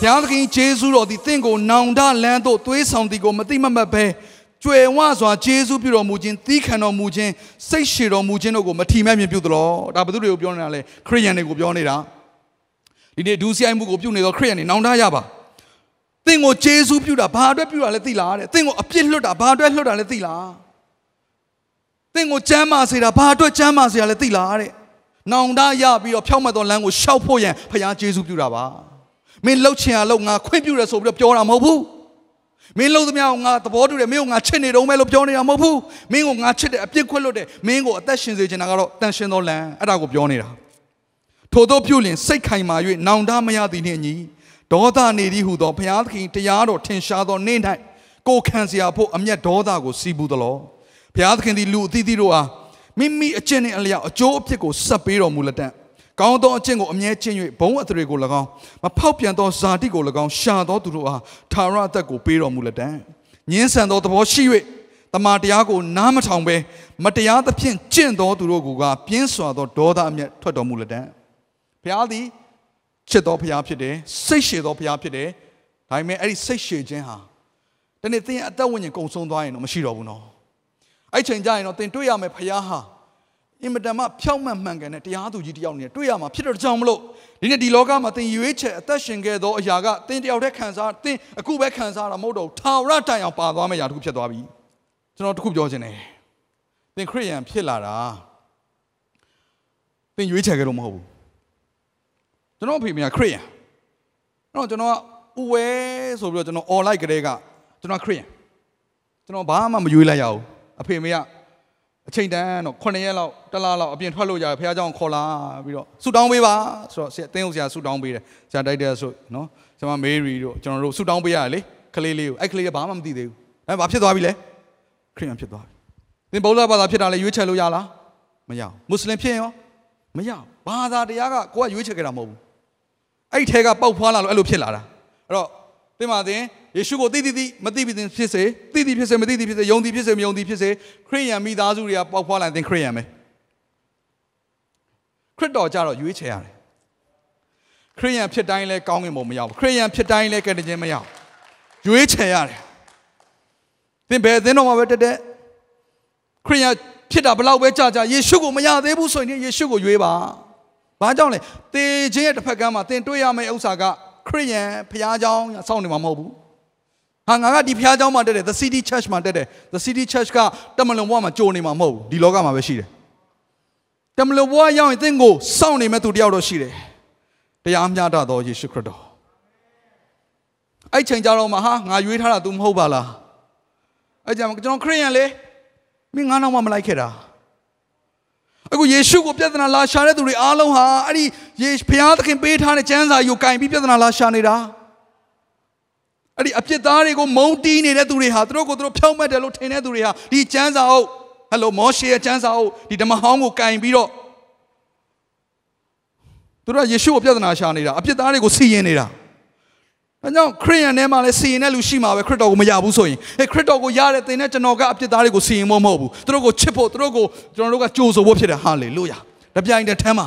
ဘုရားသခင်ဂျေဇုတော်သည်တင့်ကိုနောင်တလန်းသို့သွေးဆောင်သည်ကိုမတိမတ်မတ်ပဲကျွယ်ဝစွာဂျေဇုပြုတော်မူခြင်းသီးခံတော်မူခြင်းစိတ်ရှည်တော်မူခြင်းတို့ကိုမထီမဲ့မြင်ပြုသလောဒါဘယ်သူတွေကိုပြောနေတာလဲခရိယန်တွေကိုပြောနေတာဒီနေ့ဒူးဆိုင်မှုကိုပြုနေတော့ခရိယန်တွေနောင်တရပါတင့်ကိုဂျေဇုပြုတာဘာအတွက်ပြုတာလဲသိလားတဲ့တင့်ကိုအပြစ်လွတ်တာဘာအတွက်လွတ်တာလဲသိလားတင့်ကိုကြမ်းမာစေတာဘာအတွက်ကြမ်းမာစေတာလဲသိလားတဲ့နောင်တရပြီးတော့ဖြောက်မှတ်တော်လမ်းကိုရှောက်ဖို့ရန်ဖခင်ဂျေဇုပြုတာပါ မင်းလှုပ်ချင်အောင်လှုပ်ငါခွင့်ပြုရဆိုပြီးတော့ပြောတာမဟုတ်ဘူးမင်းလှုပ်သမျှကိုငါသဘောတူတယ်မင်းကိုငါချစ်နေတုံးပဲလို့ပြောနေတာမဟုတ်ဘူးမင်းကိုငါချစ်တယ်အပြစ်ခွက်လွတ်တယ်မင်းကိုအသက်ရှင်စေချင်တာကတော့တန်ရှင်သောလမ်းအဲ့ဒါကိုပြောနေတာထို့သောပြုလင်စိတ်ခိုင်မာ၍နောင်တမရသည်နှင့်ညီဒေါသနေသည်ဟုသောဘုရားသခင်တရားတော်ထင်ရှားသောနေ့၌ကိုခံစရာဖို့အမျက်ဒေါသကိုစီးပူသလောဘုရားသခင်သည်လူအသီးသီးတို့အားမိမိအကျင့်နှင့်အလျောက်အကျိုးအဖြစ်ကိုဆက်ပေးတော်မူလက်တန့် ကောင်းသောအကျင့်ကိုအမြဲကျင့်၍ဘုံအထရေကို၎င်းမဖောက်ပြန်သောဇာတိကို၎င်းရှာသောသူတို့အားသာရအသက်ကိုပေးတော်မူလက်တံညင်းဆန်သောသဘောရှိ၍တမန်တရားကိုနားမထောင်ဘဲမတရားသဖြင့်ကျင့်သောသူတို့ကပြင်းစွာသောဒေါသအမျက်ထွက်တော်မူလက်တံဘုရားသည်ချစ်တော်ဘုရားဖြစ်တယ်စိတ်ရှည်တော်ဘုရားဖြစ်တယ်ဒါပေမဲ့အဲ့ဒီစိတ်ရှည်ခြင်းဟာတနေ့သင်အသက်ဝိညာဉ်ကုံဆုံးသွားရင်တော့မရှိတော့ဘူးနော်အဲ့ချိန်ကျရင်တော့သင်တွေ့ရမယ်ဘုရားဟာ အင်မတန်မှဖြောက်မှန်မှန်ကန်တဲ့တရားသူကြီးတယောက်နေတွေ့ရမှာဖြစ်တော့ကြောင်မလို့ဒီနေ့ဒီလောကမှာသင်ရွေးချယ်အသက်ရှင်ခဲ့သောအရာကသင်တယောက်တည်းခံစားသင်အခုပဲခံစားတာမဟုတ်တော့ထာဝရတိုင်အောင်ပါသွားမယ့်အရာတစ်ခုဖြစ်သွားပြီကျွန်တော်တစ်ခုပြောချင်တယ်သင်ခရိယန်ဖြစ်လာတာသင်ရွေးချယ်ခဲ့လို့မဟုတ်ဘူးကျွန်တော်အဖေမခရိယန်အဲ့တော့ကျွန်တော်ကဥဝဲဆိုပြီးတော့ကျွန်တော် online ကလေးကကျွန်တော်ခရိယန်ကျွန်တော်ဘာမှမရွေးလိုက်ရဘူးအဖေမေက အချိန်တန်းတော့9ရက်လောက်တစ်လလောက်အပြင်ထွက်လို့ရတယ်ဖခင်ကြောင့်ခေါ်လာပြီးတော့ဆူတောင်းပေးပါဆိုတော့ဆရာအသင်းဦးဆရာဆူတောင်းပေးတယ်ဆရာတိုက်တယ်ဆိုနော်ကျွန်မမေရီတို့ကျွန်တော်တို့ဆူတောင်းပေးရတယ်လေကလေးလေးကိုအဲ့ကလေးကဘာမှမသိသေးဘူးအဲဘာဖြစ်သွားပြီလဲခရစ်ယာန်ဖြစ်သွားပြီသင်ဗုဒ္ဓဘာသာဖြစ်တာလဲရွေးချယ်လို့ရလားမရဘူးမွတ်စလင်ဖြစ်ရောမရဘူးဘာသာတရားကကိုကရွေးချယ်ခဲ့တာမဟုတ်ဘူးအဲ့ထဲကပေါက်ဖွာလာလို့အဲ့လိုဖြစ်လာတာအဲ့တော့သင်ပါသင် ယေရှုကိုသိသိသိမသိသိဖြစ်စေသိသိဖြစ်စေမသိသိဖြစ်စေယုံသိဖြစ်စေမယုံသိဖြစ်စေခရိယန်မိသားစုတွေကပေါက်ဖွားလာတဲ့ခရိယန်ပဲခရစ်တော်ကြတော့ရွေးချယ်ရတယ်ခရိယန်ဖြစ်တိုင်းလဲကောင်းကင်ဘုံမရောက်ဘူးခရိယန်ဖြစ်တိုင်းလဲကဲ့တဲ့ခြင်းမရောက်ရွေးချယ်ရတယ်သင်ဘယ်သင်တော်မှာပဲတက်တက်ခရိယန်ဖြစ်တာဘလောက်ပဲကြာကြာယေရှုကိုမရသေးဘူးဆိုရင်ယေရှုကိုရွေးပါဘာကြောင့်လဲတေခြင်းရဲ့တစ်ဖက်ကမ်းမှာသင်တွေ့ရမယ့်ဥစ္စာကခရိယန်ဖျားเจ้าစောင့်နေမှာမဟုတ်ဘူး ဟာငါကဒီဖျားเจ้าမှာတက်တယ် the city church မှာတက်တယ် the city church ကတမလွန်ဘဝမှာကြိုနေမှာမဟုတ်ဘူးဒီလောကမှာပဲရှိတယ်တမလွန်ဘဝရောက်ရင်သင်ကိုစောင့်နေမဲ့သူတယောက်တော့ရှိတယ်တရားမျှတသောယေရှုခရစ်တော်အဲ့ချိန်ကြတော့မှဟာငါရွေးထားတာ तू မဟုတ်ပါလားအဲ့ကြမှာကျွန်တော်ခရိယန်လေမင်းငါနောက်မှမလိုက်ခဲ့တာအခုယေရှုကိုပြဿနာလာရှာတဲ့သူတွေအားလုံးဟာအဲ့ဒီယေဘုရားသခင်ပေးထားတဲ့ကျမ်းစာကိုကင်ပြီးပြဿနာလာရှာနေတာ အဲ့ဒီအပြစ်သားတွေကိုမုန်းတီးနေတဲ့သူတွေဟာသူတို့ကိုသူတို့ဖြောက်မှတ်တယ်လို့ထင်တဲ့သူတွေဟာဒီကျမ်းစာအုပ်ဟယ်လိုမောရှေရဲ့ကျမ်းစာအုပ်ဒီဓမ္မဟောင်းကိုကင်ပြီးတော့သူတို့ကယေရှုကိုပြဿနာရှာနေတာအပြစ်သားတွေကိုစီရင်နေတာ။ဒါကြောင့်ခရစ်ယာန်ထဲမှာလည်းစီရင်တဲ့လူရှိမှာပဲခရစ်တော်ကိုမရဘူးဆိုရင်ဟဲ့ခရစ်တော်ကိုရတဲ့သင်နဲ့ကျွန်တော်ကအပြစ်သားတွေကိုစီရင်ဖို့မဟုတ်ဘူး။သူတို့ကိုချစ်ဖို့သူတို့ကိုကျွန်တော်တို့ကကြိုးဆိုဖို့ဖြစ်တယ်ဟာလေလုယာ။တပြိုင်တည်းထဲမှာ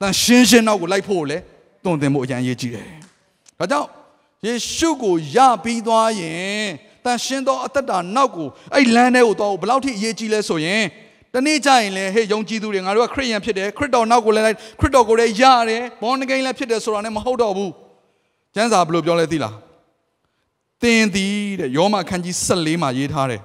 တန်ရှင်းရှင်းနောက်ကိုလိုက်ဖို့လည်းတုံသင်ဖို့အရန်ရေးကြည့်တယ်။ဒါကြောင့် ယေရှုကိုရပြီးသွားရင်တန်ရှင်းသောအသက်တာနောက်ကိုအဲ့လမ်းထဲကိုတော့ဘယ်လောက်ထိအရေးကြီးလဲဆိုရင်တနေ့ကျရင်လည်းဟေ့ယုံကြည်သူတွေငါတို့ကခရစ်ယာန်ဖြစ်တယ်ခရစ်တော်နောက်ကိုလည်းခရစ်တော်ကိုလည်းရတယ်ဘောနဂိမ်းလည်းဖြစ်တယ်ဆိုတာနဲ့မဟုတ်တော့ဘူး။ကျမ်းစာဘယ်လိုပြောလဲသိလားသင်သည်တဲ့ယောမခန်းကြီး14မှာရေးထားတယ်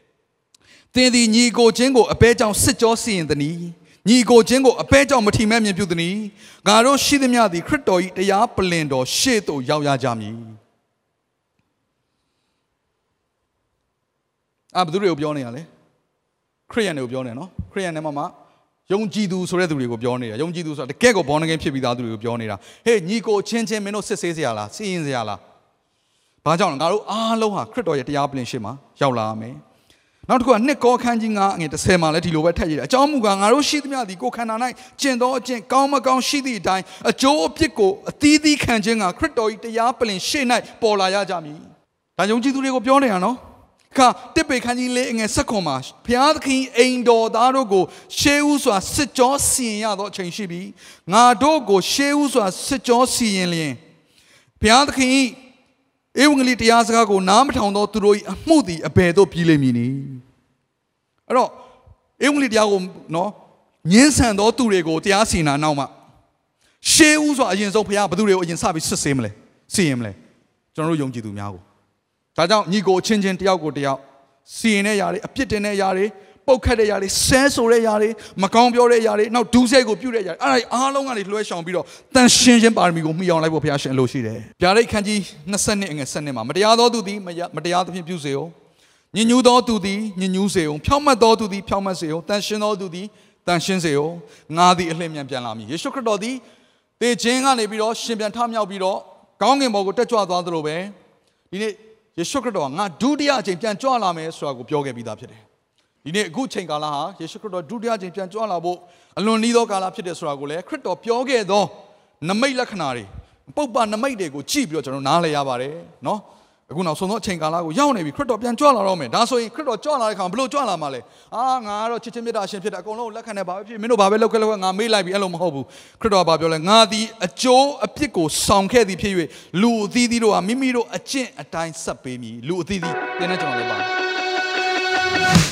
30သင်သည်ညီကိုချင်းကိုအပဲကြောင့်စစ်ကြောစီရင်သည်။ ညီကိုချင်းကိုအပဲကြောင့်မထီမဲ့မြင်ပြုသည်။ငါတို့ရှိသမျှသည်ခရစ်တော်၏တရားပလင်တော်ရှေ့သို့ရောက်ရကြမည်။အာဘယ်သူတွေကိုပြောနေရလဲ။ခရိယန်တွေကိုပြောနေနော်။ခရိယန်တွေမှာမှာယုံကြည်သူဆိုတဲ့သူတွေကိုပြောနေတာယုံကြည်သူဆိုတာတကယ့်ကိုဘောနဂင်ဖြစ်ပြီးသားသူတွေကိုပြောနေတာဟေးညီကိုချင်းချင်းမင်းတို့စစ်ဆေးစရာလားစီရင်စရာလားဘာကြောင့်လဲငါတို့အားလုံးဟာခရစ်တော်ရဲ့တရားပလင်ရှင်းမှာရောက်လာရမယ် နောက်တစ်ခုကနှစ်ကောခန်းကြီး9အငယ်30မှာလည်းဒီလိုပဲထည့်ရတာအကြောင်းမူကားငါတို့ရှိသမျှဒီကိုခန္ဓာ၌ကျင့်သောအကျင့်ကောင်းမကောင်းရှိသည့်အတိုင်းအကျိုးအပြစ်ကိုအသီးသီးခံခြင်းကခရစ်တော်၏တရားပလင်ရှေ့၌ပေါ်လာရကြမည်ဒါယုံကြည်သူတွေကိုပြောနေတာနော်ခါတစ်ပေခန်းကြီးလေးအငယ်ဆက်ခွန်မှာဘုရားသခင်အိမ်တော်သားတို့ကိုရှေးဦးစွာစစ်ကြောစီရင်ရသောအချိန်ရှိပြီငါတို့ကိုရှေးဦးစွာစစ်ကြောစီရင်လျင်ဘုရားသခင်၏ ဧဝံဂေလိတရားစကားကိုနားမထောင်သောသူတို့၏အမှုသည်အဘယ်သို့ပြီးလိမ့်မည်နည်းအဲ့တော့ဧဝံဂေလိတရားကိုနော်ညှင်းဆန်သောသူတွေကိုတရားစီရင်တာနောက်မှရှေးဦးစွာအရင်ဆုံးဘုရားဘယ်သူတွေကိုအရင်စပြီးစစ်ဆေးမလဲစီရင်မလဲကျွန်တော်တို့ယုံကြည်သူများကိုဒါကြောင့်ညီကိုချင်းချင်းတယောက်ကိုတယောက်စီရင်တဲ့ຢာတွေအပြစ်တင်တဲ့ຢာတွေ ပုတ်ခတ်တဲ့ຢာတွေဆဲဆိုတဲ့ຢာတွေမကောင်းပြောတဲ့ຢာတွေနောက်ဒူးစိတ်ကိုပြုတ်တဲ့ຢာတွေအဲ့ဒါအားလုံးကနေလွှဲရှောင်ပြီးတော့တန်ရှင်းခြင်းပါရမီကိုမှီအောင်လိုက်ဖို့ဘုရားရှင်အလိုရှိတယ်။ဗျာဒိတ်ခန်းကြီး20အငယ်7မှာမတရားသောသူသည်မတရားသဖြင့်ပြုစေအောင်ညဉ့်ညူးသောသူသည်ညဉ့်ညူးစေအောင်ဖြောင့်မတ်သောသူသည်ဖြောင့်မတ်စေအောင်တန်ရှင်းသောသူသည်တန်ရှင်းစေအောင်ငါသည်အလင်းမြန်ပြန်လာမည်ယေရှုခရစ်တော်သည်တေခြင်းကနေပြီးတော့ရှင်ပြန်ထမြောက်ပြီးတော့ကောင်းကင်ဘုံကိုတက်ကြွသွားသလိုပဲဒီနေ့ယေရှုခရစ်တော်ကငါဒုတိယအချိန်ပြန်ကြွလာမယ်ဆိုတာကိုပြောခဲ့ပြီးသားဖြစ်တယ်။ ဒီနေ့အခုချိန်ကာလဟာယေရှုခရစ်တော်ဒုတိယအချိန်ပြန်ကြွလာဖို့အလွန်နီးသောကာလဖြစ်တယ်ဆိုတာကိုလည်းခရစ်တော်ပြောခဲ့သောနမိတ်လက္ခဏာတွေပုပ္ပနမိတ်တွေကိုကြည့်ပြီးတော့ကျွန်တော်နားလည်ရပါတယ်နော်။အခုနောက်ဆုံးသောအချိန်ကာလကိုရောက်နေပြီခရစ်တော်ပြန်ကြွလာတော့မယ်။ဒါဆိုရင်ခရစ်တော်ကြွလာတဲ့ခါဘယ်လိုကြွလာမှာလဲ။အာငါကတော့ချစ်ချင်းမေတ္တာရှင်ဖြစ်တယ်အကုန်လုံးလက်ခံတယ်ဘာပဲဖြစ်မင်းတို့ဘာပဲလုပ်ခဲ့လို့ငါမေ့လိုက်ပြီအဲ့လိုမဟုတ်ဘူး။ခရစ်တော်ကပြောလဲငါသည်အကျိုးအပြစ်ကိုဆောင်ခဲ့သည်ဖြစ်၍လူအသီးသီးတို့ဟာမိမိတို့အကျင့်အတိုင်းဆက်ပေးမည်။လူအသီးသီးတင်းနဲ့ကျွန်တော်လည်းပါတယ်။